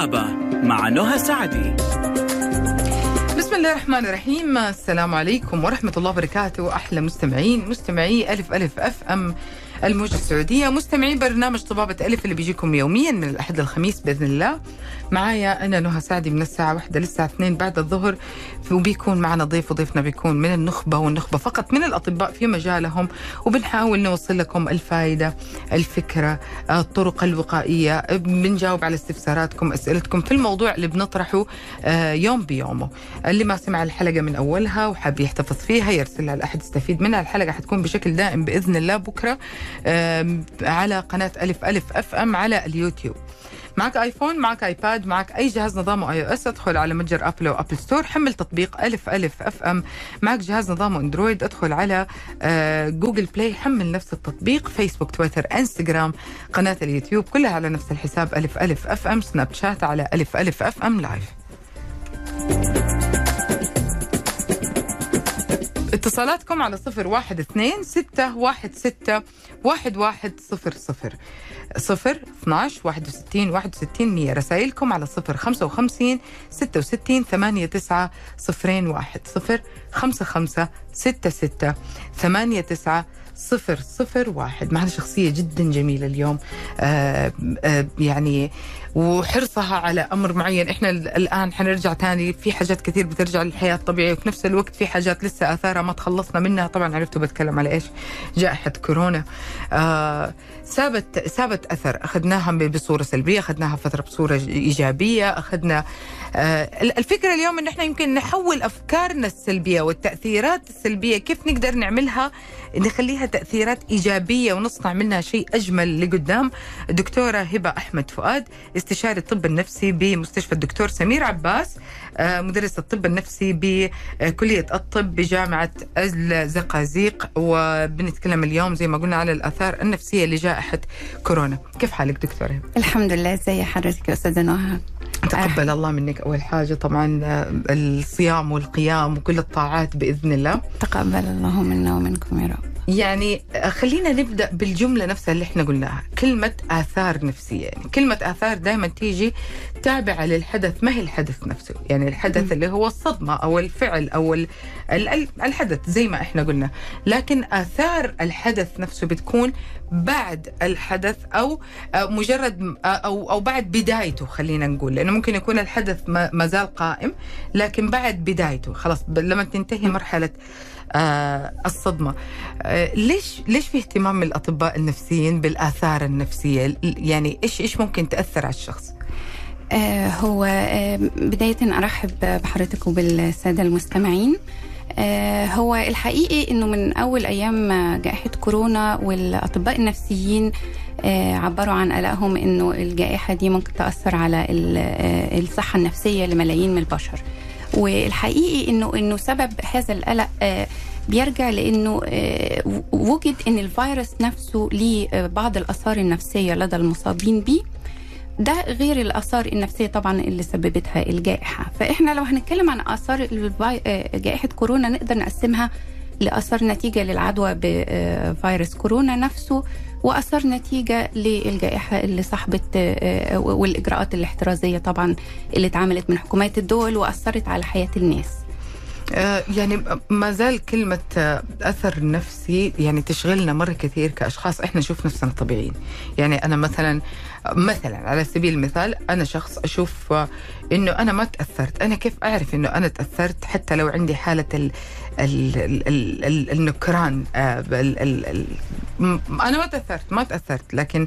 الطبابة مع نهى سعدي. بسم الله الرحمن الرحيم. السلام عليكم ورحمة الله وبركاته. أحلى مستمعين مستمعي ألف ألف أف أم. الموجة السعودية. مستمعين برنامج طبابة ألف اللي بيجيكم يوميا من الأحد للخميس بإذن الله. معايا أنا نهى سعدي من الساعة واحدة للساعة اثنين بعد الظهر. وبيكون معنا ضيف وضيفنا بيكون من النخبة والنخبة فقط من الأطباء في مجالهم. وبنحاول نوصل لكم الفائدة الفكرة الطرق الوقائية بنجاوب على استفساراتكم أسئلتكم في الموضوع اللي بنطرحه آه، يوم بيومه. اللي ما سمع الحلقة من أولها وحاب يحتفظ فيها يرسلها لأحد يستفيد منها. الحلقة حتكون بشكل دائم بإذن الله. بكرة على قناة ألف ألف أف أم على اليوتيوب. معك آيفون معك آيباد معك أي جهاز نظامه آي أو إس ادخل على متجر أبل أو Apple Store حمل تطبيق ألف ألف أف أم. معك جهاز نظامه أندرويد ادخل على آه، Google Play حمل نفس التطبيق فيسبوك تويتر إنستغرام قناة اليوتيوب كلها على نفس الحساب ألف ألف FM سناب شات على ألف ألف FM Live اتصالاتكم على صفر واحد اثنين ستة واحد ستة واحد واحد صفر صفر. صفر 12 61 61 100 رسائلكم على صفر 55 66 8 9 صفرين واحد. صفر 55 66 8 9 صفر صفر واحد. معنا شخصية جدا جميلة اليوم. آه آه يعني وحرصها على أمر معين. إحنا ال- الآن حنرجع تاني. في حاجات كثير بترجع للحياة الطبيعية وفي نفس الوقت في حاجات لسه آثارها ما تخلصنا منها. طبعا عرفتوا بتكلم على إيش؟ جائحة كورونا. آه سابت سابت أثر. أخذناها ب- بصورة سلبية أخذناها فترة بصورة ج- إيجابية أخذنا آه ال- الفكرة اليوم إن إحنا يمكن نحول أفكارنا السلبية والتأثيرات السلبية كيف نقدر نعملها؟ نخليها تأثيرات إيجابية ونصنع منها شيء أجمل لقدام. الدكتورة هبة أحمد فؤاد استشاري الطب النفسي بمستشفى الدكتور سمير عباس. مدرس الطب النفسي بكلية الطب بجامعة الزقازيق. وبنتكلم اليوم زي ما قلنا على الآثار النفسية لجائحة كورونا. كيف حالك دكتورة؟ الحمد لله ازي حضرتك أستاذة نهى؟ تقبل الله منك أول حاجة. طبعا آه، الصيام والقيام وكل الطاعات بإذن الله. تقبل الله منا ومنكم يا رب. يعني خلينا نبدأ بالجملة نفسها اللي إحنا قلناها. كلمة آثار نفسية. يعني كلمة آثار دائما تيجي تابعة للحدث. ما هي الحدث نفسه؟ يعني الحدث اللي هو الصدمة أو الفعل أو ال- ال- ال- الحدث زي ما إحنا قلنا. لكن آثار الحدث نفسه بتكون بعد الحدث أو آه، مجرد آه، أو أو بعد بدايته خلينا نقول. لأنه ممكن يكون الحدث ما زال قائم لكن بعد بدايته. خلاص لما تنتهي مرحلة آه الصدمة. آه ليش ليش في اهتمام من الأطباء النفسيين بالآثار النفسية؟ ال- يعني إيش إيش ممكن تأثر على الشخص؟ آه هو بداية أرحب بحضرتك وبالسادة المستمعين. هو الحقيقي إنه من أول أيام جائحة كورونا والأطباء النفسيين عبروا عن قلقهم إنه الجائحة دي ممكن تأثر على ال- الصحة النفسية لملايين من البشر. والحقيقي انه إنه سبب هذا القلق آه بيرجع لإنه آه، وجد إن الفيروس نفسه ليه آه، بعض الأثار النفسية لدى المصابين بيه. ده غير الأثار النفسية طبعا اللي سببتها الجائحة. فإحنا لو هنتكلم عن آثار جائحة كورونا نقدر نقسمها لأثار نتيجة للعدوى بفيروس كورونا نفسه واثار نتيجة للجائحه اللي صاحبت آه، والإجراءات الاحترازية طبعا اللي اتعملت من حكومات الدول وأثرت على حياة الناس. يعني ما زال كلمة آه، أثر نفسي يعني تشغلنا مرة كثير كأشخاص. إحنا نشوف نفسنا طبيعيين. يعني أنا مثلا مثلا على سبيل المثال أنا شخص أشوف آه، إنه أنا ما تأثرت. أنا كيف أعرف إنه أنا تأثرت؟ حتى لو عندي حالة ال ال ال ال ال النكران آه، ال ال ال م- أنا ما تأثرت ما تأثرت. لكن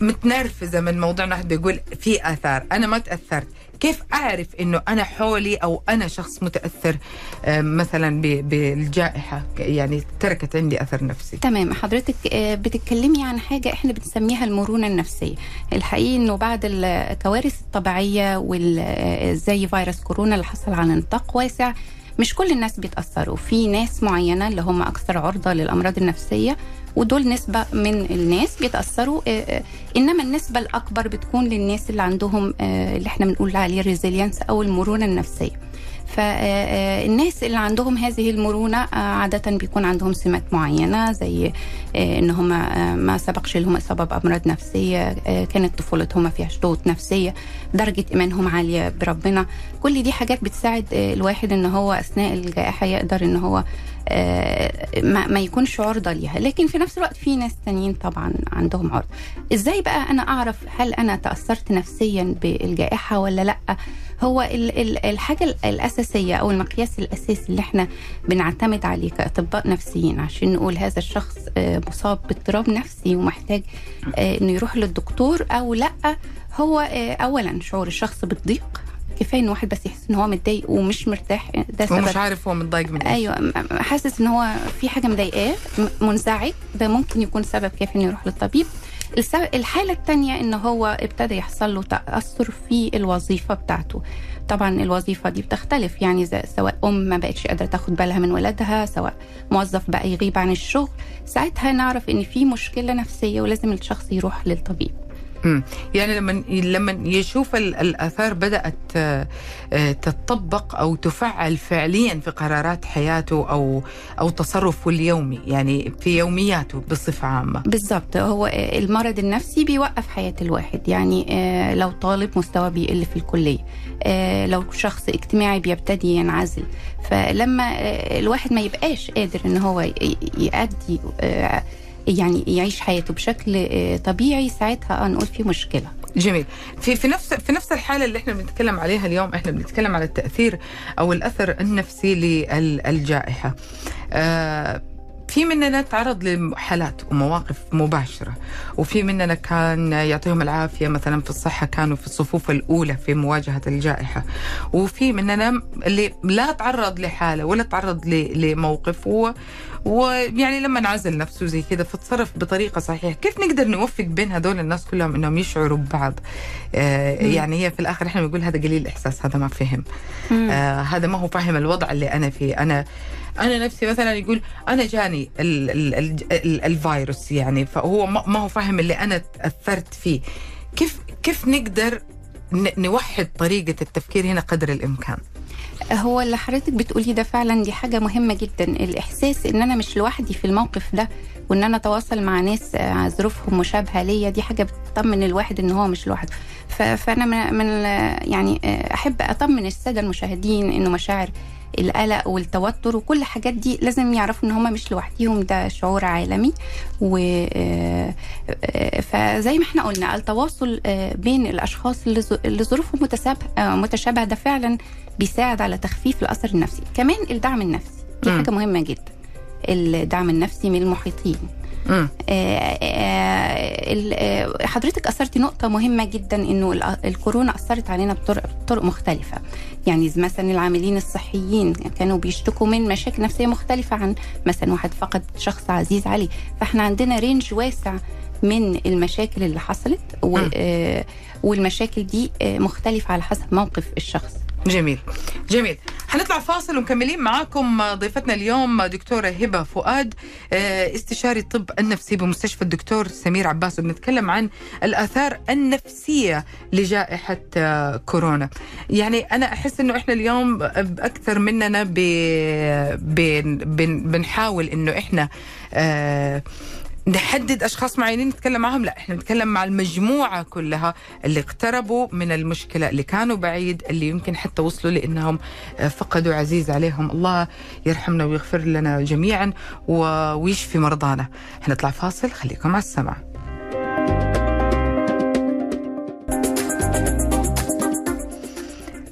متنرفزة من موضوع انه حد يقول في آثار. أنا ما تأثرت. كيف أعرف إنه أنا حولي أو أنا شخص متأثر آه، مثلا بالجائحة؟ يعني تركت عندي أثر نفسي. تمام. حضرتك آه، بتتكلمي عن حاجة إحنا بنسميها المرونة النفسية. الحقيقي إنه بعد الكوارث الطبيعية وزي فيروس كورونا اللي حصل على نطاق واسع مش كل الناس بيتأثروا. في ناس معينة اللي هم أكثر عرضة للأمراض النفسية ودول نسبة من الناس بيتأثروا آه، آه، إنما النسبة الأكبر بتكون للناس اللي عندهم آه، اللي إحنا بنقول عليه ريزيلينس أو المرونة النفسية. فالناس اللي عندهم هذه المرونة عادة بيكون عندهم سمات معينة زي إن هم ما سبقش لهم اصابه بامراض نفسية كانت طفولتهم ما فيهاش ضغوط نفسية درجة إيمانهم عالية بربنا. كل دي حاجات بتساعد الواحد إن هو أثناء الجائحة يقدر إن هو ما, ما يكونش عرضة ليها. لكن في نفس الوقت في ناس تانيين طبعا عندهم عرض. إزاي بقى أنا أعرف هل أنا تأثرت نفسيا بالجائحة ولا لأ؟ هو ال- ال- الحاجة ال- الأساسية أو المقياس الأساسي اللي إحنا بنعتمد عليه كأطباء نفسيين عشان نقول هذا الشخص آه، مصاب باضطراب نفسي ومحتاج آه، إنه يروح للدكتور أو لأ هو آه، اولا شعور الشخص بالضيق كفاية إن واحد بس يحس إن هو متضايق ومش مرتاح. ده سبب. ومش عارف هو متضايق من إيش أيوه حاسس إن هو في حاجة مضايقاه منزعج. ده ممكن يكون سبب كافي إنه يروح للطبيب. السبب الحالة الثانية إن هو ابتدى يحصل له تأثر في الوظيفة بتاعته. طبعا الوظيفة دي بتختلف يعني سواء أم ما بقتش قادرة تاخد بالها من ولادها سواء موظف بقى يغيب عن الشغل. ساعتها نعرف إن في مشكلة نفسية ولازم الشخص يروح للطبيب. مم. يعني لما لما يشوف ال- الآثار بدأت آه، آه، تطبق أو تفعل فعليا في قرارات حياته أو أو تصرفه اليومي يعني في يومياته بصفة عامة. بالظبط هو المرض النفسي بيوقف حياة الواحد. يعني آه، لو طالب مستوى بيقل في الكلية آه، لو شخص اجتماعي بيبتدي ينعزل فلما آه، الواحد ما يبقاش قادر إن هو يأدي آه، يعني يعيش حياته بشكل آه، طبيعي ساعتها آه، نقول في مشكلة. جميل. في في نفس في نفس الحالة اللي إحنا بنتكلم عليها اليوم إحنا بنتكلم على التأثير أو الأثر النفسي للجائحة. آه في مننا تعرض لحالات ومواقف مباشرة وفي مننا كان يعطيهم العافية مثلا في الصحة كانوا في الصفوف الأولى في مواجهة الجائحة وفي مننا اللي لا تعرض لحالة ولا تعرض لموقف و ويعني لما انعزل نفسه زي كذا فتصرف بطريقة صحيحة. كيف نقدر نوفق بين هذول الناس كلهم إنهم يشعروا ببعض؟ آه يعني هي في الآخر إحنا بنقول هذا قليل الإحساس هذا ما فهم. آه هذا ما هو فاهم الوضع اللي أنا فيه. أنا أنا نفسي مثلا يقول أنا جاني ال ال ال ال الفيروس يعني فهو ما هو فاهم اللي أنا تأثرت فيه. كيف كيف نقدر نوحد طريقة التفكير هنا قدر الإمكان؟ هو اللي حضرتك بتقولي ده فعلا دي حاجة مهمة جدا. الإحساس إن أنا مش لوحدي في الموقف ده وإن أنا أتواصل مع ناس آه، ظروفهم مشابهة ليا دي حاجة بتطمن الواحد إن هو مش لوحده. ف- فأنا من, يعني آه، أحب أطمن السادة المشاهدين إنه مشاعر القلق والتوتر وكل الحاجات دي لازم يعرفوا إن هم مش لوحديهم ده شعور عالمي. و آه، آه، فزي ما إحنا قلنا التواصل آه، بين الأشخاص اللي ظروفهم متشابهة ده فعلا بيساعد على تخفيف الأثر النفسي. كمان الدعم النفسي دي. حاجة مهمة جدا. الدعم النفسي من المحيطين. آه، آه، آه، حضرتك أثرتي نقطة مهمة جدا إنه ال- الكورونا أثرت علينا بطرق بطرق مختلفة. يعني مثلا العاملين الصحيين كانوا بيشتكوا من مشاكل نفسية مختلفة عن مثلا واحد فقد شخص عزيز عليه فإحنا عندنا رينج واسع من المشاكل اللي حصلت و- والمشاكل دي مختلفة على حسب موقف الشخص. جميل. جميل. حنطلع فاصل ومكملين معاكم ضيفتنا اليوم دكتورة هبة فؤاد آه، استشاري الطب النفسي بمستشفى الدكتور سمير عباس. وبنتكلم عن الآثار النفسية لجائحة آه، كورونا. يعني أنا أحس أنه إحنا اليوم أكثر مننا. بنحاول أنه إحنا آه، نحدد أشخاص معينين نتكلم معهم؟ لا إحنا نتكلم مع المجموعة كلها اللي اقتربوا من المشكلة اللي كانوا بعيد اللي يمكن حتى وصلوا لإنهم آه، فقدوا عزيز عليهم. الله يرحمنا ويغفر لنا جميعا ويشفي مرضانا. حنطلع فاصل خليكم على السمع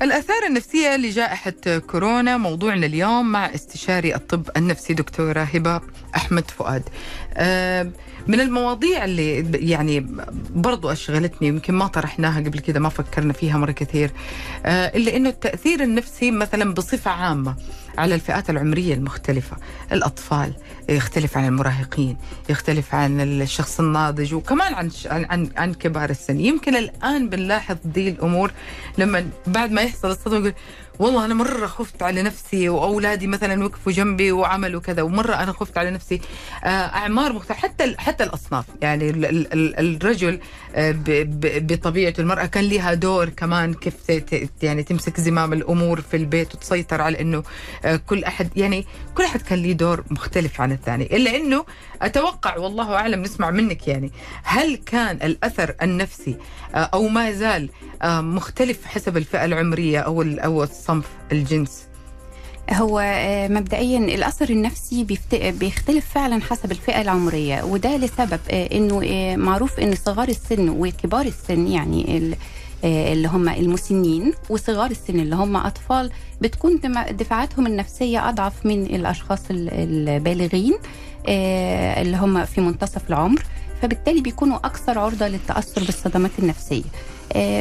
الآثار النفسية لجائحة كورونا موضوعنا اليوم مع استشاري الطب النفسي دكتورة هبة أحمد فؤاد. آه، من المواضيع اللي يعني برضو أشغلتني يمكن ما طرحناها قبل كده ما فكرنا فيها مرة كثير آه، إلا أنه التأثير النفسي مثلا بصفة عامة. على الفئات العمرية المختلفة. الأطفال يختلف عن المراهقين يختلف عن الشخص الناضج وكمان عن عن عن, كبار السن. يمكن الآن بنلاحظ دي الأمور لما بعد ما يحصل الصدمة يقول والله أنا مرة خفت على نفسي وأولادي مثلا وقفوا جنبي وعملوا كذا ومرة أنا خفت على نفسي. آه، أعمار مختلفة حتى حتى الأصناف. يعني ال- ال- ال- الرجل آه، بطبيعته المرأة كان لها دور كمان كيف يعني تمسك زمام الأمور في البيت وتسيطر على إنه آه، كل أحد يعني كل أحد كان له دور مختلف عن الثاني. إلا إنه أتوقع والله أعلم نسمع منك يعني هل كان الأثر النفسي أو ما زال مختلف حسب الفئة العمرية أو أو الصنف الجنس. هو آه، مبدئيا الأثر النفسي بيختلف فعلا حسب الفئة العمرية وده لسبب آه، إنه آه، معروف إن صغار السن وكبار السن يعني ال- اللي هم المسنين وصغار السن اللي هم أطفال بتكون دفاعاتهم النفسية أضعف من الأشخاص ال- البالغين اللي هم في منتصف العمر فبالتالي بيكونوا أكثر عرضة للتأثر بالصدمات النفسية.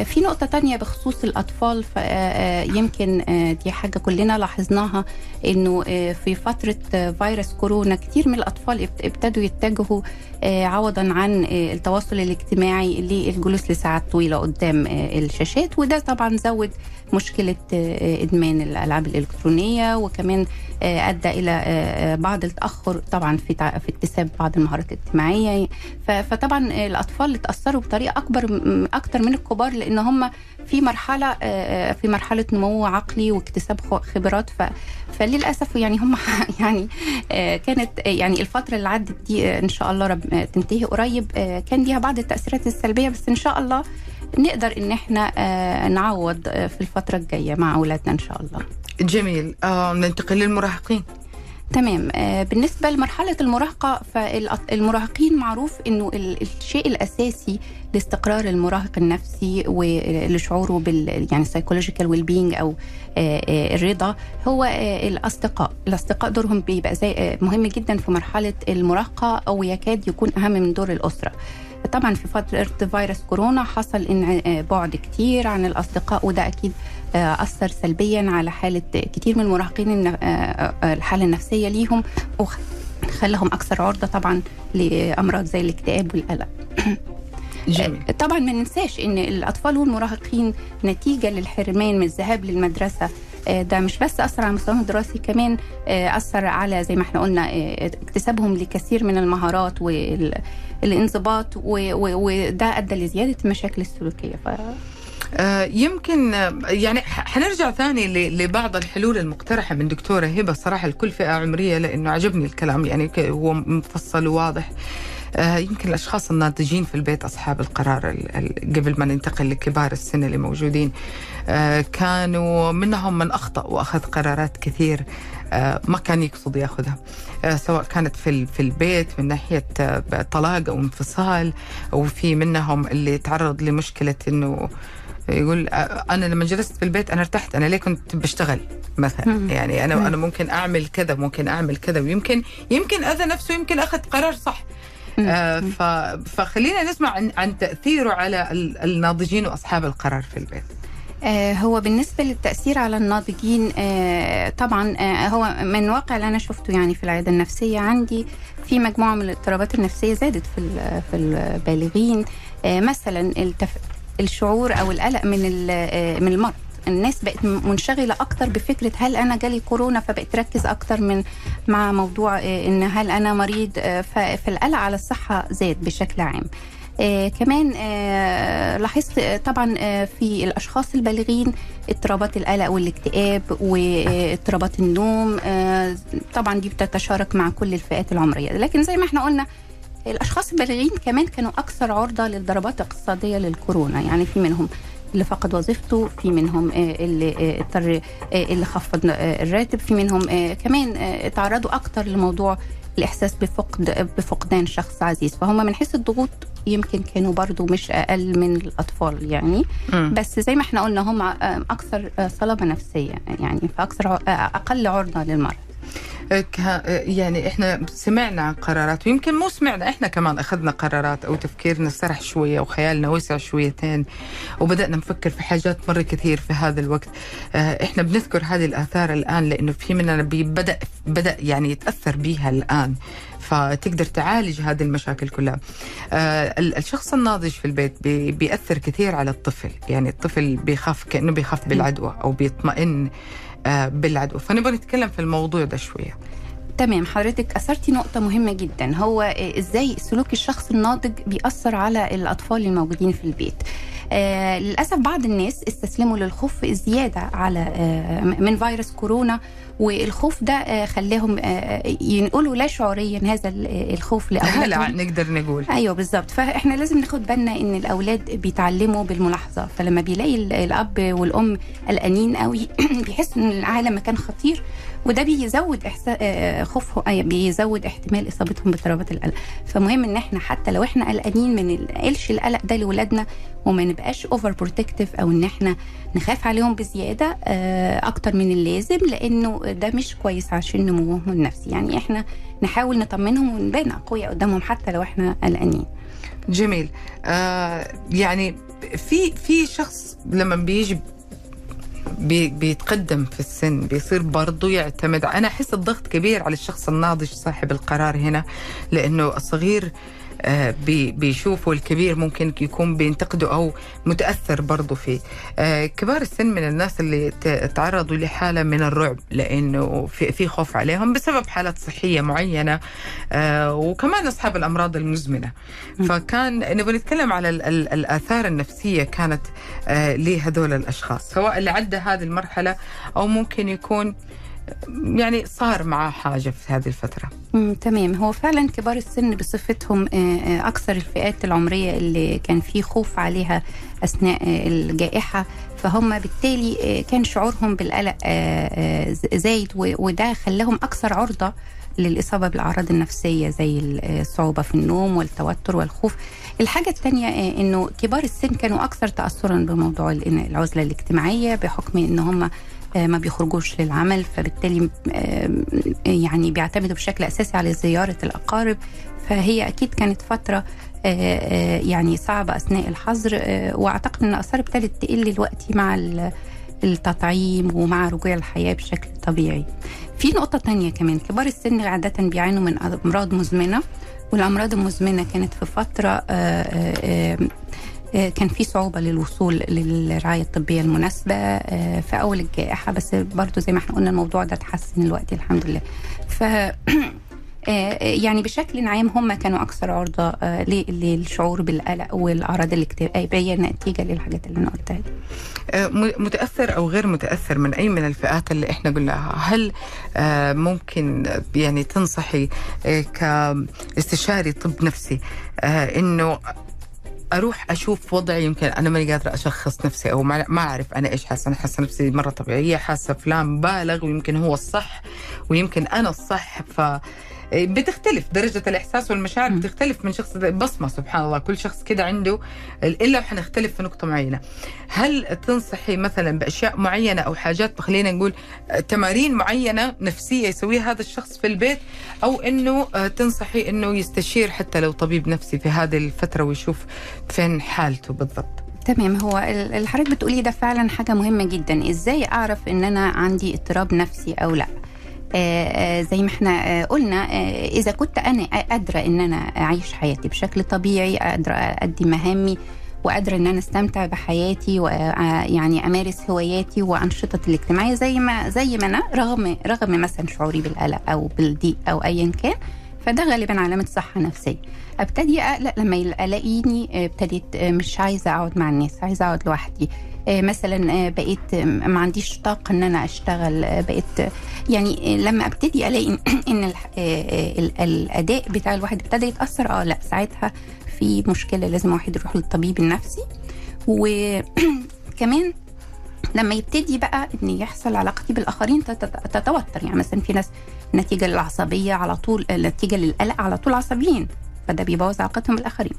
في نقطة تانية بخصوص الأطفال آه، آه، يمكن آه، دي حاجة كلنا لاحظناها إنه آه، في فترة آه، فيروس كورونا كتير من الأطفال ابت- ابتدوا يتجهوا آه، عوضا عن آه، التواصل الاجتماعي للجلوس لساعات طويلة قدام آه، الشاشات وده طبعا زود مشكلة آه، إدمان الألعاب الإلكترونية وكمان آه، أدى إلى آه، بعض التأخر طبعا في في اكتساب بعض المهارات الاجتماعية. ف- فطبعا الأطفال اتأثروا بطريقة أكبر م- أكتر من الكبار لأن هم في مرحلة آه، في مرحلة نمو عقلي واكتساب خبرات. ف فللأسف يعني هم يعني كانت يعني الفترة اللي عدت دي إن شاء الله رب تنتهي قريب كان ليها بعض التأثيرات السلبية. بس إن شاء الله نقدر إن إحنا آه، نعوض آه، في الفترة الجاية مع أولادنا إن شاء الله. جميل. آه ننتقل للمراهقين. تمام. بالنسبة لمرحلة المراهقة فالمراهقين معروف إنه ال- الشيء الأساسي لاستقرار المراهق النفسي ولشعوره بال يعني psychological well-being أو آه، الرضا هو الأصدقاء، الأصدقاء دورهم بيبقى زي مهم جدا في مرحلة المراهقة أو يكاد يكون أهم من دور الأسرة. طبعا في فترة فيروس كورونا حصل إن آه، بعد كتير عن الأصدقاء وده أكيد آه، أثر سلبيا على حالة كتير من المراهقين آه، الحالة النفسية ليهم وخلاهم أكثر عرضة طبعا لأمراض زي الاكتئاب والقلق. جميل. طبعا ما ننساش إن الأطفال والمراهقين نتيجة للحرمان من الذهاب للمدرسة ده مش بس أثر على مستواهم الدراسي كمان آه، أثر على زي ما إحنا قلنا آه، اكتسابهم لكثير من المهارات والانضباط وده أدى لزيادة المشاكل السلوكية. ف... آه، يمكن آه، يعني حنرجع ثاني لبعض الحلول المقترحة من دكتورة هبة. صراحة لكل فئة عمرية لأنه عجبني الكلام يعني هو مفصل وواضح. آه، يمكن الأشخاص الناضجين في البيت أصحاب القرار ال- ال- قبل ما ننتقل لكبار السن اللي موجودين آه، كانوا منهم من أخطأ وأخذ قرارات كثير آه، ما كان يقصد يأخذها آه، سواء كانت في في البيت من ناحية آه، طلاق أو انفصال وفي منهم اللي تعرض لمشكلة إنه يقول آه، أنا لما جلست في البيت أنا ارتحت أنا ليه كنت بشتغل مثلا. يعني أنا. أنا ممكن أعمل كذا ممكن أعمل كذا ويمكن يمكن أذى نفسه يمكن أخذ قرار صح آه فخلينا نسمع عن عن تأثيره على ال- الناضجين وأصحاب القرار في البيت. آه، هو بالنسبة للتأثير على الناضجين آه، طبعا آه، هو من واقع اللي أنا شفته يعني في العيادة النفسية عندي في مجموعة من الاضطرابات النفسية زادت في في البالغين. آه، مثلا. الشعور أو القلق من آه، من المرض. الناس بقت منشغلة أكتر بفكرة هل أنا جالي كورونا فبقت تركز أكتر من مع موضوع آه، إن هل أنا مريض آه، فالقلق على الصحة زاد بشكل عام. آه كمان آه لاحظت آه، طبعا آه في الأشخاص البالغين اضطرابات القلق والاكتئاب واضطرابات النوم آه طبعا دي بتتشارك مع كل الفئات العمرية. لكن زي ما إحنا قلنا الأشخاص البالغين كمان كانوا أكثر عرضة للضربات الاقتصادية للكورونا يعني في منهم اللي فقد وظيفته في منهم آه، اللي آه، اضطر آه، اللي خفض الراتب في منهم كمان تعرضوا أكتر لموضوع الإحساس بفقد بفقدان شخص عزيز. فهم من حيث الضغوط يمكن كانوا برضو مش أقل من الأطفال يعني. مم. بس زي ما إحنا قلنا هم أكثر صلابة نفسية يعني فأكثر أقل عرضة للمرض. يعني إحنا سمعنا عن قرارات ويمكن مو سمعنا إحنا كمان أخذنا قرارات أو تفكيرنا سرح شوية وخيالنا وسع شويتين وبدأنا نفكر في حاجات مره كثير في هذا الوقت. آه، إحنا بنذكر هذه الآثار الآن لأنه في مننا بدا بدأ يعني يتأثر بها الآن. فتقدر تعالج هذه المشاكل كلها. آه، ال- الشخص الناضج في البيت بي- بيأثر كثير على الطفل. يعني الطفل بيخاف كأنه بيخاف بالعدوى أو بيطمئن. بالعدوى فنبغى نتكلم في الموضوع ده شوية. تمام حضرتك أثرتي نقطة مهمة جدا. هو آه، إزاي سلوك الشخص الناضج بيأثر على الأطفال الموجودين في البيت؟ آه للأسف بعض الناس استسلموا للخوف الزياده على آه من فيروس كورونا والخوف ده آه خلاهم آه ينقلوا لا شعوريا هذا ال- الخوف هلا لأولادهم. نقدر نقول. أيوه بالظبط فإحنا لازم ناخد بالنا إن الأولاد بيتعلموا بالملاحظة. فلما بيلاقي ال- الأب والأم قلقانين قوي بيحس إن العالم مكان خطير وده بيزود إحسا... آه، خوفهم آه، بيزود احتمال إصابتهم باضطرابات القلق. فمهم إن إحنا حتى لو إحنا قلقانين ما ننقلش القلق ده لاولادنا وما نبقاش overprotective أو إن إحنا نخاف عليهم بزيادة آه، أكتر من اللازم لأنه ده مش كويس عشان نموهم النفسي. يعني إحنا نحاول نطمنهم ونبان أقوياء قدامهم حتى لو إحنا قلقانين. جميل. آه يعني في في شخص لما بيجي بي بيتقدم في السن بيصير برضه يعتمد. أنا أحس الضغط كبير على الشخص الناضج صاحب القرار هنا لأنه الصغير بيشوفوا الكبير ممكن يكون بينتقده أو متأثر برضه فيه. آه، كبار السن من الناس اللي تعرضوا لحالة من الرعب لأنه في في خوف عليهم بسبب حالات صحية معينة آه، وكمان أصحاب الأمراض المزمنة. فكان نبغى نتكلم على ال- ال- الآثار النفسية كانت آه، لهذول الأشخاص سواء اللي عدى هذه المرحلة أو ممكن يكون يعني صار معاه حاجة في هذه الفترة. مم، تمام. هو فعلا كبار السن بصفتهم آه، آه، أكثر الفئات العمرية اللي كان في خوف عليها أثناء آه، الجائحة. فهم بالتالي كان شعورهم بالقلق زايد وده خلاهم أكثر عرضة للإصابة بالأعراض النفسية زي ال- الصعوبة في النوم والتوتر والخوف. الحاجة الثانية إنه كبار السن كانوا أكثر تأثرا بموضوع ال- العزلة الاجتماعية بحكم إن هم ما بيخرجوش للعمل فبالتالي آه، يعني بيعتمدوا بشكل أساسي على زيارة الأقارب فهي أكيد كانت فترة آه، آه، يعني صعبة أثناء الحظر آه، وأعتقد إن الاثار ابتدت تقل دلوقتي مع ال- التطعيم ومع رجوع الحياة بشكل طبيعي. في نقطة تانية كمان كبار السن عادة بيعانوا من أمراض مزمنة والأمراض المزمنة كانت في فترة آه، آه، آه، آه، كان في صعوبة للوصول للرعاية الطبية المناسبة آه، في أول الجائحة بس برضو زي ما إحنا قلنا الموضوع ده اتحسن الوقت الحمد لله ف آه، يعني بشكل عام هم كانوا آه، ل- للشعور بالقلق والأعراض الاكتئابية نتيجة للحاجات اللي أنا قلتها دي. آه، متأثر أو غير متأثر من أي من الفئات اللي إحنا قلناها هل آه، ممكن آه، يعني تنصحي آه، كاستشاري طب نفسي آه، إنه أروح أشوف وضعي يمكن أنا ماني قادرة أشخص نفسي أو ما أعرف أنا إيش حاسة. أنا حاسة نفسي مرة طبيعية حاسة فلان بالغ ويمكن هو الصح ويمكن أنا الصح. ف بتختلف. درجة الإحساس والمشاعر. بتختلف من شخص بصمة سبحان الله. كل شخص كده عنده إلا وحنختلف في نقطة معينة. هل تنصحي مثلا بأشياء معينة أو حاجات خلينا نقول آه، تمارين معينة نفسية يسويها هذا الشخص في البيت؟ أو أنه آه، تنصحي أنه يستشير حتى لو طبيب نفسي في هذه الفترة ويشوف فين حالته بالضبط؟ تمام. هو ال- اللي حضرتك بتقولي ده فعلا حاجة مهمة جدا. إزاي أعرف إن أنا عندي اضطراب نفسي أو لأ؟ زي ما إحنا آه، قلنا آه، إذا كنت أنا قادره إن أنا أعيش حياتي بشكل طبيعي قادره أدي مهامي وقادره إن أنا أستمتع بحياتي ويعني أمارس هواياتي وأنشطتي الاجتماعية زي ما زي ما أنا رغم رغم مثلا شعوري بالقلق أو بالضيق أو ايا كان فده غالبا علامة صحة نفسية. أبتدي اقلق لما ألاقيني آه، ابتديت آه، مش عايزة أقعد مع الناس عايزة أقعد لوحدي. آه، مثلا آه، بقيت آه، ما عنديش طاقة إن أنا أشتغل. آه، بقيت آه، يعني آه، لما أبتدي ألاقي ان آه، آه، ال- الأداء بتاع الواحد ابتدى يتأثر آه لأ ساعتها في مشكلة لازم واحد يروح للطبيب النفسي. وكمان لما يبتدي بقى إن يحصل علاقتي بالآخرين تت- تتوتر. يعني مثلا في ناس نتيجة للعصبية على طول نتيجة للقلق على طول عصبيين فده بيبوظ علاقتهم بالآخرين.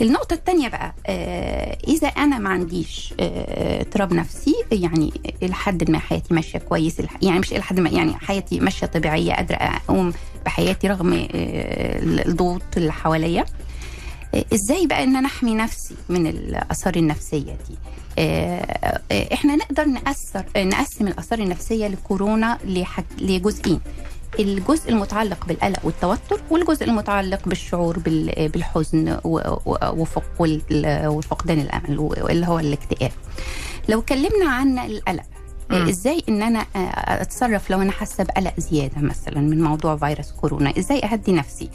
النقطة الثانية بقى آه، إذا أنا ما عنديش آه، اضطراب نفسي يعني إلى حد ما حياتي ماشية كويس يعني مش إلى حد ما يعني حياتي ماشية طبيعية قادرة أقوم بحياتي رغم آه، الضغوط اللي حواليا. إزاي بقى إن أنا أحمي نفسي من الآثار النفسية دي؟ إحنا نقدر نأثر نقسم الآثار النفسية لكورونا لجزئين. الجزء المتعلق بالقلق والتوتر والجزء المتعلق بالشعور بال- بالحزن وفقدان الأمل واللي هو الاكتئاب. لو اتكلمنا عن القلق. إزاي إن أنا أتصرف لو أنا حاسة بقلق زيادة مثلا من موضوع فيروس كورونا؟ إزاي أهدي نفسي؟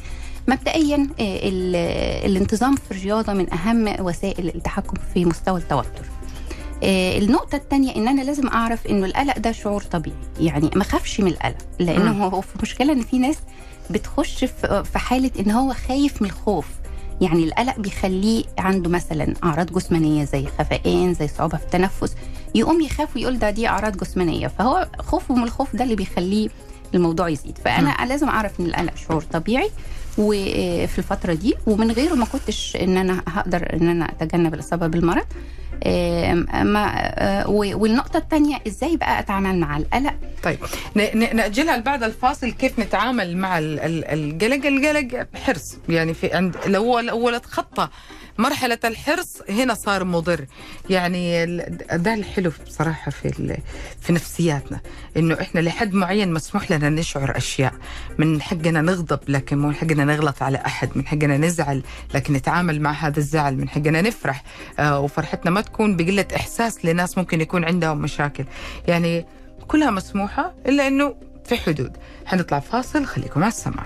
مبدئيا ال- الانتظام في الرياضة من أهم وسائل التحكم في مستوى التوتر. النقطة الثانية إن أنا لازم أعرف إنه القلق ده شعور طبيعي، يعني ما خافش من القلق، لأنه. هو في مشكلة إن في ناس بتخش في في حالة إن هو خايف من الخوف، يعني القلق بيخليه عنده مثلا أعراض جسمانية زي خفقان، زي صعوبة في التنفس، يقوم يخاف ويقول ده دي أعراض جسمانية، فهو خوفه من الخوف ده اللي بيخليه الموضوع يزيد، فأنا لازم أعرف إن القلق شعور طبيعي وفي الفترة دي ومن غيره ما كنتش إن أنا هقدر إن أنا أتجنب الإصابة بالمرض. ما آه، و- والنقطة الثانية إزاي بقى أتعامل مع القلق؟ طيب ن- ن- نأجلها لبعد الفاصل كيف نتعامل مع ال- ال- القلق القلق حرص. يعني في عند لو لو تخطى مرحلة الحرص هنا صار مضر. يعني ده الحلو بصراحة في في نفسياتنا إنه إحنا لحد معين مسموح لنا نشعر أشياء. من حقنا نغضب لكن مو من حقنا نغلط على أحد من حقنا نزعل لكن نتعامل مع هذا الزعل من حقنا نفرح. آه وفرحتنا ما تكون بقلة إحساس لناس ممكن يكون عندهم مشاكل. يعني كلها مسموحة إلا أنه في حدود. حنطلع فاصل خليكم على السمع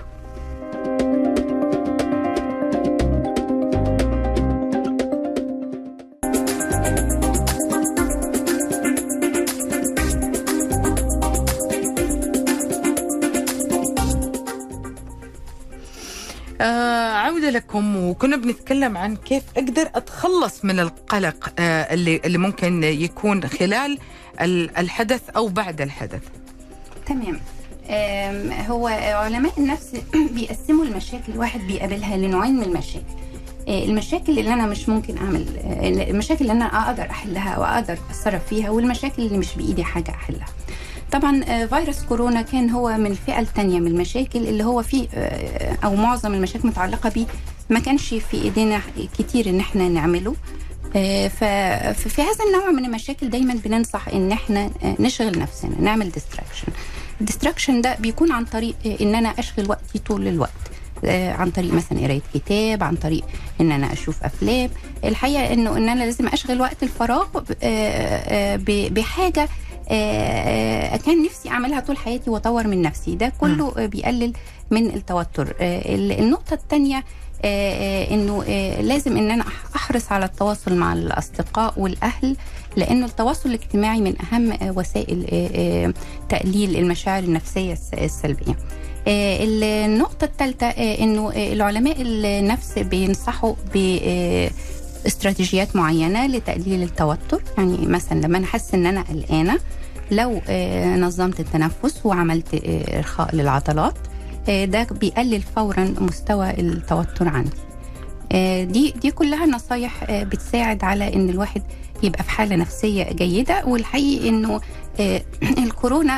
آه عودة لكم وكنا بنتكلم عن كيف أقدر أتخلص من القلق آه اللي, اللي ممكن يكون خلال ال- الحدث أو بعد الحدث. تمام. هو علماء النفس بيقسموا المشاكل الواحد بيقابلها لنوعين من المشاكل. آه، المشاكل اللي أنا مش ممكن أعمل آه، المشاكل اللي أنا أقدر أحلها واقدر أتصرف فيها والمشاكل اللي مش بإيدي حاجة أحلها. طبعا آه، فيروس كورونا كان هو من الفئه الثانية من المشاكل اللي هو فيه آه، أو معظم المشاكل متعلقة بيه ما كانش في إيدينا كتير إن إحنا نعمله. آه، ففي هذا النوع من المشاكل دايما بننصح إن إحنا نشغل نفسنا نعمل distraction ال distraction ده بيكون عن طريق إن أنا أشغل وقتي طول الوقت. عن طريق مثلا قراية كتاب عن طريق إن أنا أشوف أفلام. الحقيقة إنه إن أنا لازم أشغل وقت الفراغ بحاجة كان نفسي أعملها طول حياتي وأطور من نفسي. ده كله آه، بيقلل من التوتر. آه، ال- النقطة الثانية إنه آه، لازم إن أنا أحرص على التواصل مع الأصدقاء والأهل لأنه التواصل الاجتماعي من أهم آه، وسائل آه، آه، تقليل المشاعر النفسية الس- السلبية. آه، النقطة الثالثة آه، إنه آه، العلماء النفس بينصحوا ب آه، استراتيجيات معينة لتقليل التوتر. يعني مثلا لما أنا احس إن أنا قلقانة لو آه، نظمت التنفس وعملت آه، إرخاء للعضلات آه، ده بيقلل فورا مستوى التوتر عندي. دي دي كلها نصايح بتساعد على إن الواحد يبقى في حالة نفسية جيدة. والحقيقي إنه الكورونا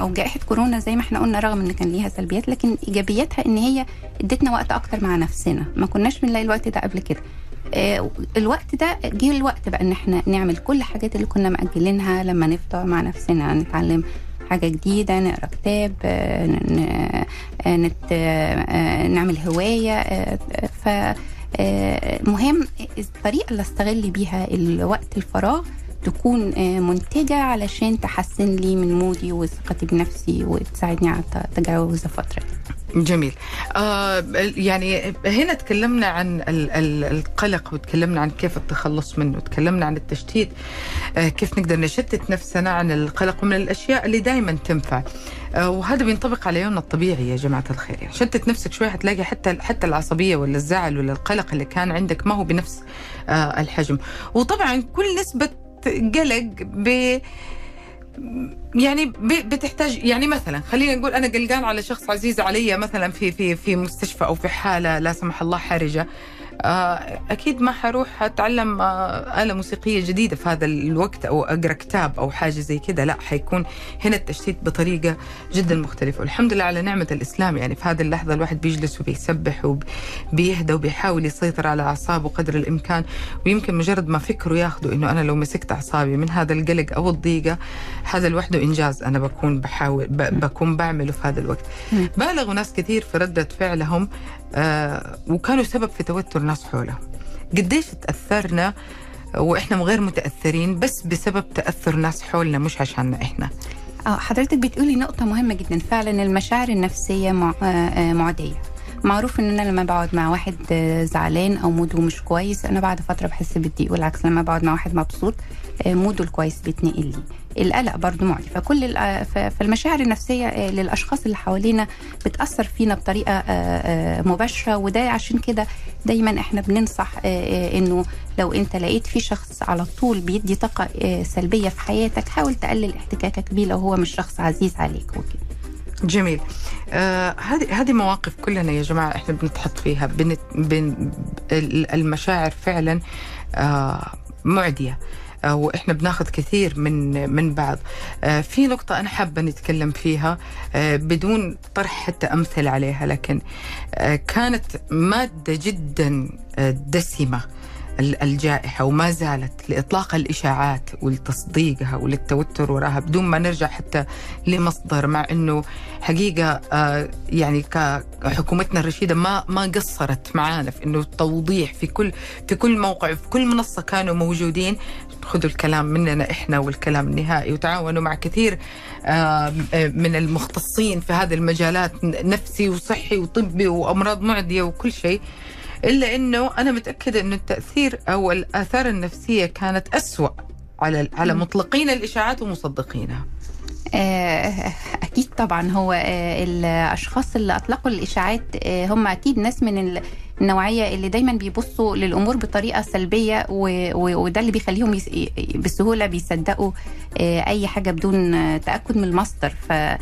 أو جائحة كورونا زي ما إحنا قلنا رغم إن كان ليها سلبيات لكن إيجابياتها إن هي إدتنا وقت أكتر مع نفسنا. ما كناش بنلاقي الوقت ده قبل كده. الوقت ده جه الوقت بقى إن إحنا نعمل كل الحاجات اللي كنا مأجلينها لما نفضى مع نفسنا نتعلم حاجة جديدة نقرأ كتاب آه، آه، آه، نعمل هواية آه، ف آه، مهم الطريقة اللي أستغل بيها الوقت الفراغ تكون آه، منتجة علشان تحسن لي من مودي وثقتي بنفسي وتساعدني على تجاوز الفترة دي جميل. آه يعني هنا تكلمنا عن ال- ال- القلق وتكلمنا عن كيف التخلص منه وتكلمنا عن التشتيت آه كيف نقدر نشتت نفسنا عن القلق ومن الأشياء اللي دائما تنفع. آه وهذا بينطبق على يومنا الطبيعي يا جماعة الخير. يعني شتت نفسك شوي هتلاقي حتى حتى العصبية ولا الزعل ولا القلق اللي كان عندك ما هو بنفس آه الحجم. وطبعا كل نسبة قلق ب يعني بتحتاج يعني مثلا خلينا نقول أنا قلقان على شخص عزيز علي مثلا في في في مستشفى أو في حالة لا سمح الله حرجة. أكيد ما حروح أتعلم آه، آلة موسيقية جديدة في هذا الوقت أو أقرأ كتاب أو حاجة زي كذا. لا حيكون هنا التشتيت بطريقة جدا مختلفة. والحمد لله على نعمة الإسلام. يعني في هذه اللحظة الواحد بيجلس وبيسبح وبيهدى وبيحاول يسيطر على أعصابه قدر الإمكان. ويمكن مجرد ما فكره ياخذه إنه أنا لو مسكت أعصابي من هذا القلق أو الضيقة هذا لوحده إنجاز. أنا بكون بحاول بكون بعمله في هذا الوقت. بالغوا ناس كثير في ردة فعلهم. آه وكانوا سبب في توتر ناس حولهم قديش تأثرنا وإحنا غير متأثرين بس بسبب تأثر ناس حولنا مش عشاننا إحنا. آه حضرتك بتقولي نقطة مهمة جدا. فعلا المشاعر النفسية آه، آه، معدية. معروف ان أنا لما بقعد مع واحد آه، زعلان أو موده مش كويس أنا بعد فترة بحس بالضيق والعكس لما بقعد مع واحد مبسوط آه، موده الكويس بيتنقل لي. القلق برضو معدي فكل فالمشاعر النفسية آه، للأشخاص اللي حوالينا بتأثر فينا بطريقة آه، آه، مباشرة. وده عشان كده دايما إحنا بننصح إنه لو أنت لقيت في شخص على طول بيدي طاقة سلبية في حياتك حاول تقلل احتكاكك بيه لو هو مش شخص عزيز عليك. وكده جميل. آه، هذه هذه مواقف كلنا يا جماعة إحنا بنتحط فيها بن بن ال- المشاعر فعلا آه، معدية. وإحنا بناخذ كثير من من بعض. آه، في نقطة أنا حابة نتكلم فيها آه، بدون طرح حتى امثل عليها لكن آه، كانت مادة جدا دسمة ال- الجائحة وما زالت لإطلاق الإشاعات ولتصديقها وللتوتر وراها بدون ما نرجع حتى لمصدر مع أنه حقيقة يعني كحكومتنا الرشيدة ما ما قصرت معانا في أنه توضيح في كل في كل موقع في كل منصة كانوا موجودين. خذوا الكلام مننا إحنا والكلام النهائي وتعاونوا مع كثير من المختصين في هذه المجالات نفسي وصحي وطبي وأمراض معدية وكل شيء إلا إنه أنا متأكدة إنه التأثير أو الآثار النفسية كانت أسوأ على على. مطلقين الإشاعات ومصدقينها أكيد طبعا هو آه، الأشخاص اللي أطلقوا الإشاعات آه، هم أكيد ناس من ال- النوعية اللي دايما بيبصوا للأمور بطريقة سلبية وده اللي بيخليهم بسهولة بيصدقوا آه، أي حاجة بدون آه، تأكد من المصدر. ف آه،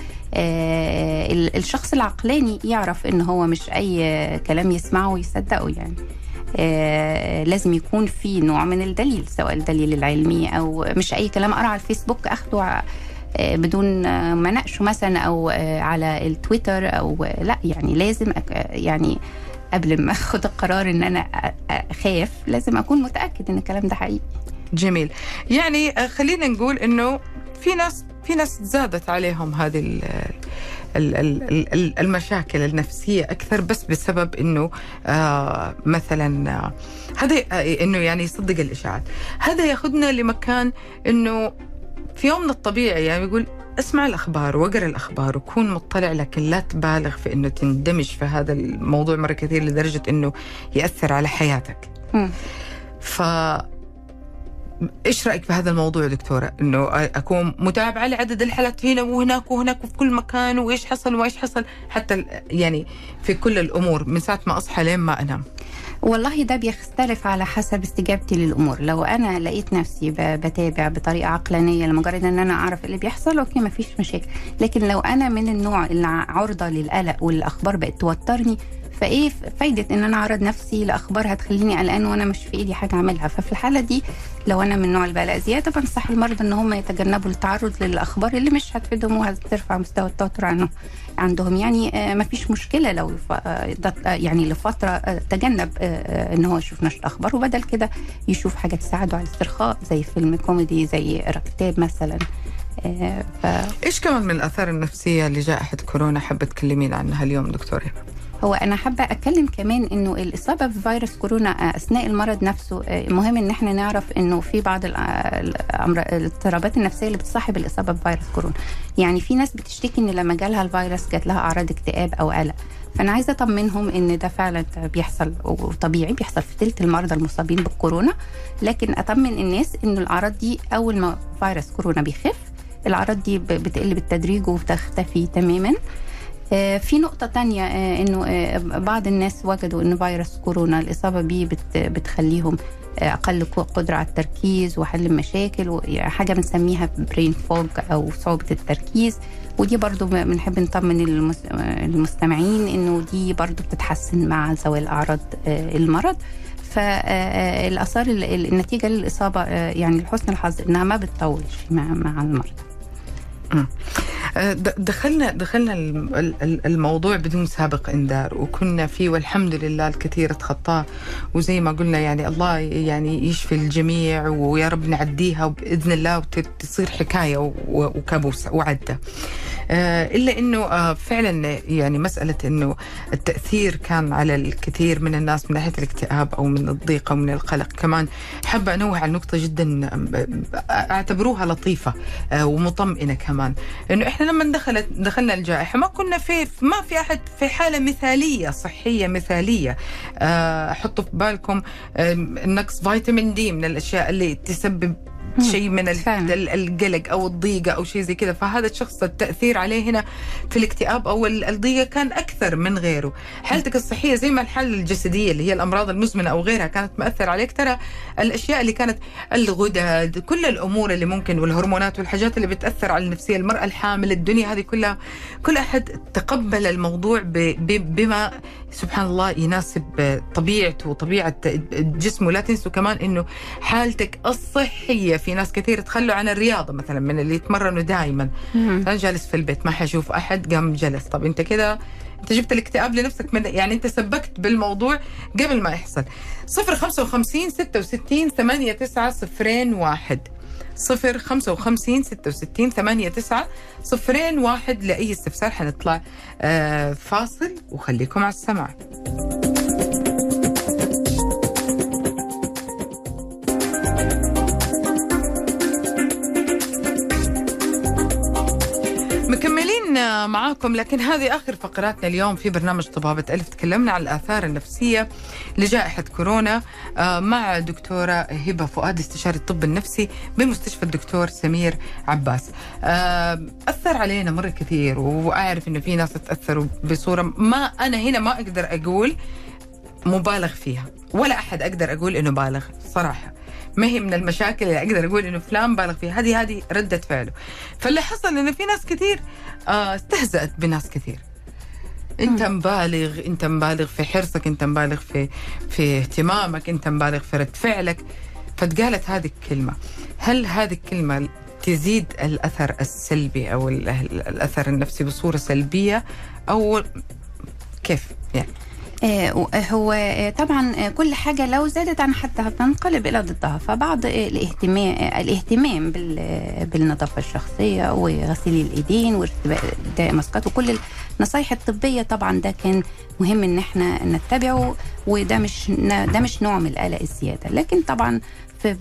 ال- الشخص العقلاني يعرف إن هو مش أي آه، كلام يسمعه يصدقه يعني. آه، لازم يكون في نوع من الدليل سواء الدليل العلمي أو مش أي كلام اقرا على الفيسبوك أخده آه، بدون آه، ما اناقشه مثلا أو آه، على التويتر أو آه، لا يعني لازم آه، يعني قبل ما آخد القرار إن أنا أخاف لازم أكون متأكد إن الكلام ده حقيقي. جميل. يعني آه، خلينا نقول إنه في ناس في ناس زادت عليهم هذه ال ال- ال- ال- المشاكل النفسية أكثر بس بسبب إنه آه مثلا آه، هذا آه، إنه يعني يصدق الإشاعات. هذا ياخذنا لمكان إنه في يوم من الطبيعي يعني يقول اسمع الأخبار واقرا الأخبار وكون مطلع لكن لا تبالغ في إنه تندمج في هذا الموضوع مرة كثير لدرجة إنه يأثر على حياتك. مم. ف إيش رأيك في هذا الموضوع دكتورة؟ إنه أكون متابعه لعدد الحالات هنا وهناك وهناك وفي كل مكان وإيش حصل وإيش حصل؟ حتى يعني في كل الأمور من ساعة ما أصحى لين ما أنام. والله ده بيختلف على حسب استجابتي للأمور. لو أنا لقيت نفسي بتابع بطريقة عقلانية لمجرد إن أنا أعرف اللي بيحصل أوكي مفيش مشاكل. لكن لو أنا من النوع اللي عرضه للقلق والأخبار بقت توترني فإيه فايدة إن أنا أعرض نفسي لأخبار هتخليني قلقان وأنا مش في إيدي حاجة أعملها. ففي الحالة دي لو أنا من اللي بقلق زيادة بنصح المرضى إن هم يتجنبوا التعرض للأخبار اللي مش هتفيدهم وهترفع مستوى التوتر عنهم عندهم. يعني ما فيش مشكلة لو آه، آه، يعني لفترة آه، تجنب آه، آه، إن هو يشوف نشر أخبار وبدل كده يشوف حاجة تساعده على الاسترخاء زي فيلم كوميدي زي يقرا كتاب مثلا. آه، ف إيش كمان من الآثار النفسية لجائحه كورونا حابة تكلمين عنها اليوم دكتورة؟ هو أنا حابة أتكلم كمان إنه الإصابة بفيروس كورونا آه، أثناء المرض نفسه آه، مهم إن إحنا نعرف إنه في بعض الأمر- الاضطرابات النفسية اللي بتصاحب الإصابة بفيروس كورونا. يعني في ناس بتشتكي إن لما جالها الفيروس جات لها أعراض اكتئاب أو قلق. فأنا عايزة أطمنهم إن ده فعلا بيحصل وطبيعي بيحصل في ثلث المرضى المصابين بالكورونا. لكن أطمن الناس إنه الأعراض دي أول ما فيروس كورونا بيخف الأعراض دي بتقل بالتدريج وبتختفي تماما. آه، في نقطة تانية آه، إنه آه، بعض الناس وجدوا إن فيروس كورونا الإصابة بيه بت- بتخليهم آه، أقل ق- قدرة على التركيز وحل المشاكل و- يعني بنسميها برين فوج أو صعوبة التركيز. ودي برضو بنحب نطمن المس- آه، المستمعين إنه دي برضو بتتحسن مع زوال أعراض آه، المرض. فالاثار النتيجة للإصابة آه، يعني لحسن الحظ إنها ما بتطولش مع آه، د- دخلنا دخلنا الم- ال- ال- الموضوع بدون سابق إنذار وكنا فيه والحمد لله الكثير تخطاه. وزي ما قلنا يعني الله يعني يشفي الجميع ويا رب نعديها باذن الله وتصير حكاية وكابوس وعدى آه، إلا إنه آه، فعلا يعني مسألة إنه التأثير كان على الكثير من الناس من ناحية الاكتئاب أو من الضيق أو من القلق. كمان حابه أنوه على نقطة جدا آه، أعتبروها لطيفة آه، ومطمئنة كمان. إنه إحنا لما دخلت دخلنا الجائحة ما كنا في ما في أحد في حالة مثالية صحية مثالية. آه، حطوا في بالكم آه، نقص فيتامين دي من الأشياء اللي تسبب شيء من القلق أو الضيقة أو شيء زي كذا. فهذا الشخص التأثير عليه هنا في الاكتئاب أو ال- الضيقة كان أكثر من غيره. حالتك الصحية زي ما الحالة الجسدية اللي هي الأمراض المزمنة أو غيرها كانت مأثر عليك. ترى الأشياء اللي كانت الغدد كل الأمور اللي ممكن والهرمونات والحاجات اللي بتأثر على النفسيه المرأة الحامل الدنيا هذه كلها كل أحد تقبل الموضوع بما سبحان الله يناسب طبيعته وطبيعة جسمه. لا تنسوا كمان إنه حالتك الصحية في ناس كثير تخلوا عن الرياضة مثلا من اللي يتمرنوا دائما أنا جالس في البيت ما حشوف أحد قام جلس. طب أنت كذا أنت جبت الاكتئاب لنفسك من يعني أنت سبكت بالموضوع قبل ما يحصل. 055 66 89 01 صفر خمسة وخمسين ستة وستين ثمانية تسعة صفرين واحد لأي استفسار. حنطلع آه فاصل وخليكم على السمع معاكم لكن هذه آخر فقراتنا اليوم في برنامج طبابة ألف. تكلمنا عن الآثار النفسية لجائحة كورونا آه، مع دكتورة هبة فؤاد استشاري الطب النفسي بمستشفى الدكتور سمير عباس. آه، أثر علينا مرة كثير وأعرف إنه في ناس تأثروا بصورة ما أنا هنا ما أقدر أقول مبالغ فيها ولا أحد أقدر أقول إنه بالغ صراحة. ما هي من المشاكل اللي أقدر أقول إنه فلان بالغ فيها؟ هذه هذه ردة فعله. فاللي حصل إنه في ناس كثير آه، استهزأت بناس كثير. أنت مبالغ أنت مبالغ في حرصك أنت مبالغ في في اهتمامك أنت مبالغ في رد فعلك. فتقالت هذه الكلمة. هل هذه الكلمة تزيد الأثر السلبي أو ال- الأثر النفسي بصورة سلبية أو كيف يعني؟ هو آه، طبعا آه، كل حاجة لو زادت عن حدها بتنقلب إلى ضدها فبعض آه، الاهتمام آه، الاهتمام بال- آه، بالنظافة الشخصية وغسيل الإيدين وارتداء ماسكات وكل النصايح الطبية طبعا ده كان مهم إن إحنا نتبعه وده مش ده مش نوع من القلق الزيادة. لكن طبعا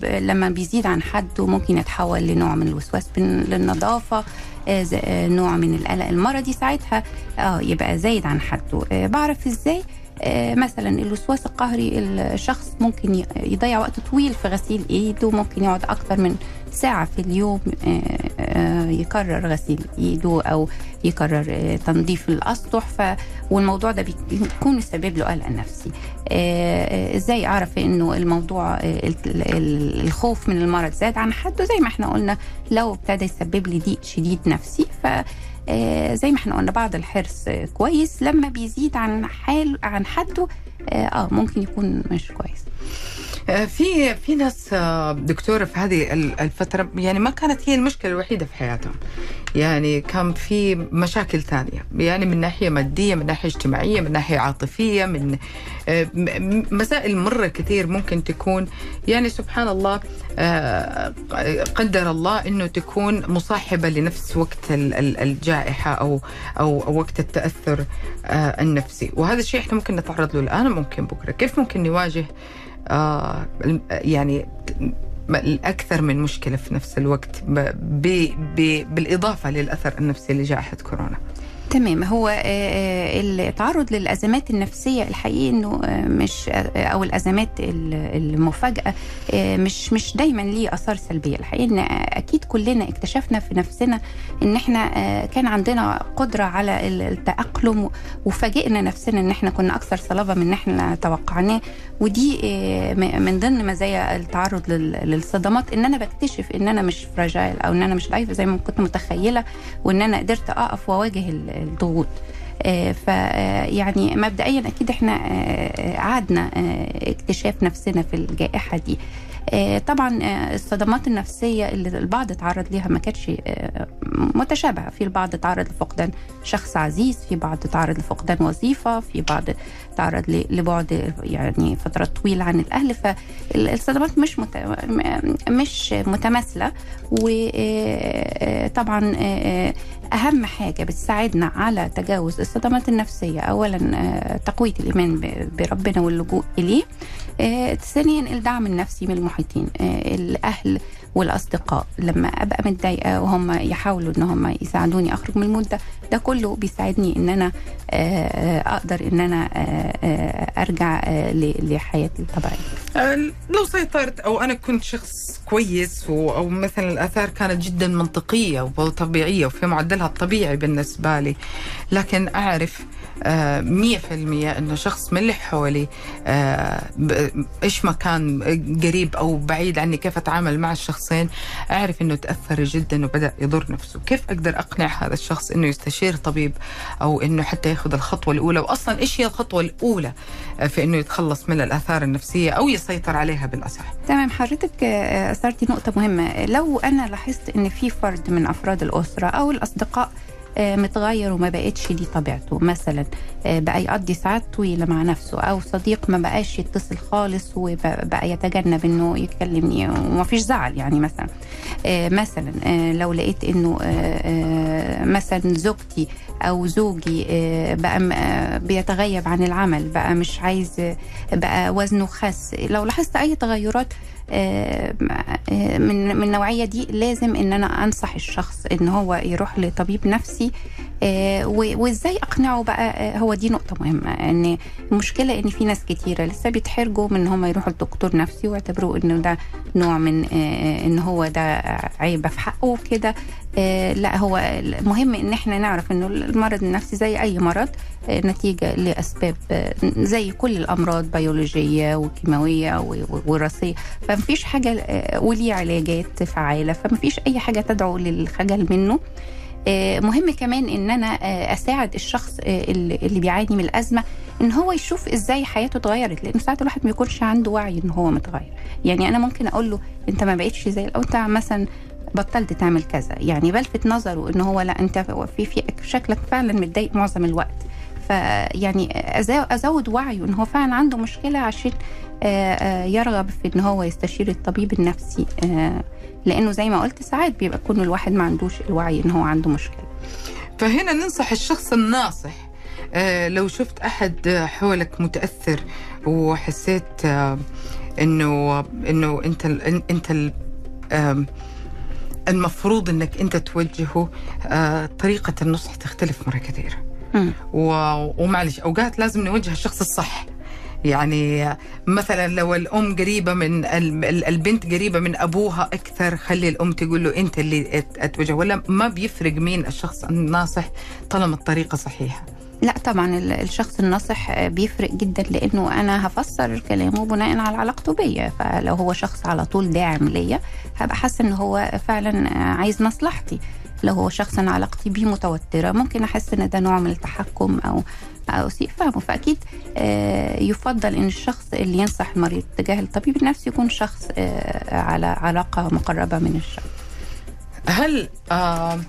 لما بيزيد عن حده ممكن يتحول لنوع من الوسواس للنظافة آه، آه، نوع من القلق. المرضي ساعتها آه يبقى زايد عن حده. آه، بعرف إزاي؟ آه، مثلا الوسواس القهري الشخص ممكن يضيع وقت طويل في غسيل إيده ممكن يقعد أكتر من ساعة في اليوم آه، آه، يكرر غسيل إيده أو يكرر آه، تنظيف الأسطح. ف والموضوع ده بيكون يسبب له قلق نفسي. آه، آه، إزاي أعرف إنه الموضوع آه، ال- ال- الخوف من المرض زاد عن حده؟ زي ما إحنا قلنا لو ابتدى يسبب لي ضيق شديد نفسي ف آه، زي ما إحنا قلنا بعض الحرص آه، كويس. لما بيزيد عن حال عن حده آه آه، ممكن يكون مش كويس. آه، في في ناس آه، دكتورة في هذه ال- الفترة يعني ما كانت هي المشكلة الوحيدة في حياتهم. يعني كان في مشاكل ثانية. يعني من ناحية مادية من ناحية اجتماعية من ناحية عاطفية من آه، مسائل مرة كثير ممكن تكون. يعني سبحان الله آه، قدر الله إنه تكون مصاحبة لنفس وقت ال- ال- الجائحة أو أو وقت التأثر النفسي. وهذا الشيء إحنا ممكن نتعرض له الآن وممكن بكرة. كيف ممكن نواجه آه يعني الأكثر من مشكلة في نفس الوقت ب ب ب بالإضافة للأثر النفسي لجائحة كورونا. تمام. هو آه، آه، التعرض للأزمات النفسية الحقيقي إنه آه، مش أو الأزمات ال- المفاجأة مش مش دايما ليه آثار سلبية. الحقيقة إن أكيد كلنا اكتشفنا في نفسنا إن إحنا كان عندنا قدرة على ال- التأقلم وفاجئنا نفسنا إن إحنا كنا أكثر صلابة من إحنا توقعناه. ودي من ضمن مزايا التعرض لل- للصدمات. إن أنا بكتشف إن أنا مش فراجايل أو إن أنا مش ضعيفه زي ما كنت متخيلة وإن أنا قدرت أقف وأواجه الضغوط. آه، ف آه، مبدئيا أكيد إحنا آه، عادنا اكتشاف نفسنا في الجائحة دي. طبعا الصدمات النفسية اللي البعض اتعرض ليها ما كانتش متشابهة. في البعض اتعرض لفقدان شخص عزيز في بعض اتعرض لفقدان وظيفة في بعض تعرض لبعد يعني فترات طويلة عن الأهل. فالصدمات مش مت... مش متماثلة. وطبعا أهم حاجة بتساعدنا على تجاوز الصدمات النفسية اولا آه، تقوية الإيمان ب- بربنا واللجوء إليه. آه، ثانيا الدعم النفسي من المحيطين. آه، الأهل والأصدقاء لما أبقى متضايقة وهم يحاولوا إن هم يساعدوني أخرج من المود ده ده كله بيساعدني إن أنا آه، أقدر إن أنا آه، آه، أرجع لحياتي الطبيعية. لو سيطرت أو أنا كنت شخص كويس أو مثلا الآثار كانت جدا منطقية وطبيعية وفي معدلها الطبيعي بالنسبة لي لكن أعرف مية في المية أنه شخص من اللي حولي إيش ما كان قريب أو بعيد عني كيف أتعامل مع الشخصين أعرف أنه تأثر جدا وبدأ يضر نفسه. كيف أقدر أقنع هذا الشخص أنه يستشير طبيب أو أنه حتى يأخذ الخطوة الأولى؟ وأصلا إيش هي الخطوة الأولى آه، في أنه يتخلص من الآثار النفسية أو يسيطر عليها بالأصح؟ تمام حضرتك آه، أثرتي نقطة مهمة. لو أنا لاحظت إن في فرد من أفراد الأسرة أو الأصدقاء متغير وما بقتش دي طبيعته. مثلا آه، بقى يقضي ساعات طويلة مع نفسه أو صديق ما بقاش يتصل خالص وبقى يتجنب إنه يكلمني وما فيش زعل يعني مثلا. آه، مثلا آه، لو لقيت إنه آه، آه، مثلا زوجتي أو زوجي آه، بقى آه، بيتغيب عن العمل بقى مش عايز آه، بقى وزنه خس. لو لاحظت أي تغيرات آه، آه، من من النوعيه دي لازم إن أنا أنصح الشخص إن هو يروح لطبيب نفسي. آه، وإزاي أقنعه بقى؟ آه، هو دي نقطة مهمة إن المشكلة إن في ناس كتيرة لسه بيتحرجوا من إن هم يروحوا لدكتور نفسي ويعتبروا إنه ده نوع من آه، إن هو ده عيبة في حقه وكده. آه، لا هو المهم إن إحنا نعرف إنه المرض النفسي زي أي مرض آه، نتيجة لأسباب آه، زي كل الأمراض بيولوجية وكيماوية و- و- وراثية. فمفيش حاجة آه، وليه علاجات فعالة فمفيش أي حاجة تدعو للخجل منه. آه، مهم كمان إن أنا آه، أساعد الشخص اللي بيعاني من الأزمة إن هو يشوف إزاي حياته اتغيرت لأن ساعات الواحد ما يكونش عنده وعي إن هو متغير. يعني أنا ممكن أقول له أنت ما بقتش زي الأول أنت مثلا بطلت تعمل كذا. يعني بلفت نظره إن هو لأ أنت في في شكلك فعلا متضايق معظم الوقت. فيعني أزود وعيه إن هو فعلا عنده مشكلة عشان آه، آه، يرغب في إن هو يستشير الطبيب النفسي آه، لأنه زي ما قلت ساعات بيبقى يكون الواحد ما عندوش الوعي إن هو عنده مشكلة فهنا ننصح الشخص الناصح لو شفت أحد حولك متأثر وحسيت ال- أنت ال- آم، المفروض إنك أنت توجهه طريقة النصح تختلف مرة كثير مم. و- ومعلش أوقات لازم نوجه الشخص الصح. يعني مثلا لو الأم قريبة من ال- ال- البنت قريبة من أبوها أكثر خلي الأم تقول له أنت اللي أت- أتوجه. ولا ما بيفرق مين الشخص الناصح طالما الطريقة صحيحة. لا طبعا ال- الشخص الناصح بيفرق جدا لأنه أنا هفسر كلامه بناء على علاقته بيا. فلو هو شخص على طول داعم ليا هبقى حاسة ان هو فعلا عايز مصلحتي. لو هو شخص أنا علاقتي بيه متوترة ممكن أحس إن ده نوع من التحكم أو أو سيء فهمه. فأكيد آه، يفضل إن الشخص اللي ينصح المريض تجاه الطبيب النفسي يكون شخص آه، على علاقة مقربة من الشخص. هل آه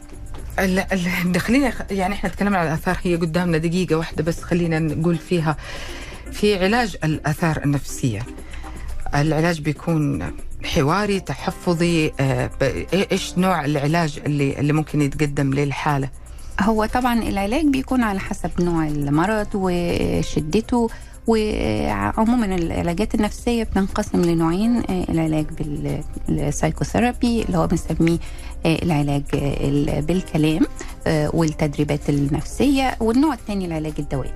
خلينا يعني إحنا تكلمنا عن الآثار هي قدامنا دقيقة واحدة بس خلينا نقول فيها. في علاج الآثار النفسية العلاج بيكون حواري تحفظي آه ب- إيش نوع العلاج اللي اللي ممكن يتقدم للحالة؟ هو طبعا العلاج بيكون على حسب نوع المرض وشدته وعموما العلاجات النفسية بتنقسم لنوعين آه، العلاج بال psychotherapy اللي هو بنسميه آه، العلاج ال- بالكلام والتدريبات النفسية والنوع الثاني العلاج الدوائي.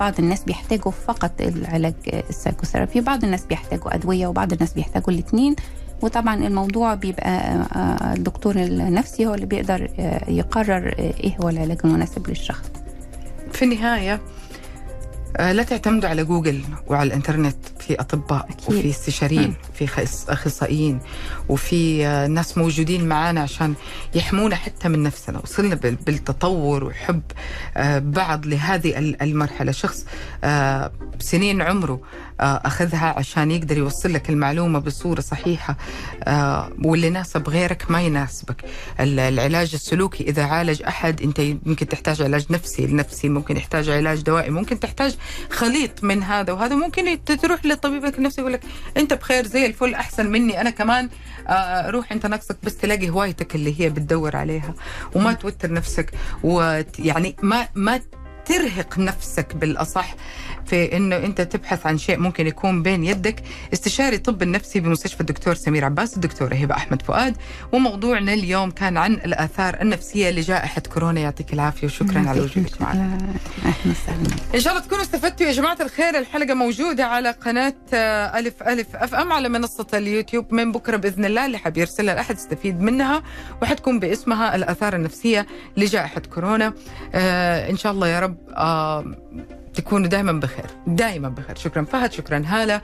بعض الناس بيحتاجوا فقط العلاج آه، ال psychotherapy بعض الناس بيحتاجوا أدوية وبعض الناس بيحتاجوا الاثنين وطبعا الموضوع بيبقى آه، آه، الدكتور النفسي هو اللي بيقدر آه، يقرر آه، إيه هو العلاج المناسب للشخص. في النهاية آه لا تعتمدوا على جوجل وعلى الإنترنت في أطباء أكيد. وفي استشاريين. في أخصائيين وفي آه، ناس موجودين معانا عشان يحمونا حتى من نفسنا وصلنا بال- بالتطور وحب آه، بعض لهذه ال- المرحلة شخص آه، سنين عمره آه، أخذها عشان يقدر يوصل لك المعلومة بصورة صحيحة آه، واللي يناسب غيرك ما يناسبك ال- العلاج السلوكي إذا عالج أحد أنت يمكن تحتاج علاج نفسي لنفسي ممكن يحتاج علاج دوائي ممكن تحتاج خليط من هذا وهذا. ممكن تروح لطبيبك النفسي يقول لك أنت بخير زي الفل أحسن مني. أنا كمان آه، روح أنت ناقصك بس تلاقي هوايتك اللي هي بتدور عليها وما توتر نفسك ويعني ما ما ترهق نفسك بالأصح. في إنه أنت تبحث عن شيء ممكن يكون بين يدك. استشاري طب النفسي بمستشفى الدكتور سمير عباس الدكتوره هبه أحمد فؤاد. وموضوعنا اليوم كان عن الآثار النفسية لجائحة كورونا. يعطيك العافية وشكرا على وجودك معنا. إن شاء الله تكونوا استفدتوا يا جماعة الخير. الحلقة موجودة على قناة آه، ألف ألف أف أم على منصة اليوتيوب. من بكرة بإذن الله اللي حاب يرسلها لأحد يستفيد منها وحتكون باسمها الآثار النفسية لجائحة كورونا. آه إن شاء الله يا رب آه تكونوا دائما بخير. دائما بخير. شكرا فهد شكرا هالة.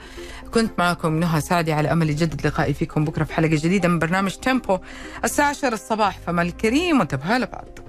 كنت معكم نهى سعدي على أمل يجدد لقائي فيكم بكرة في حلقة جديدة من برنامج تيمبو. الساعة 10 الصباح فما الكريم وانتبهوا لبعض.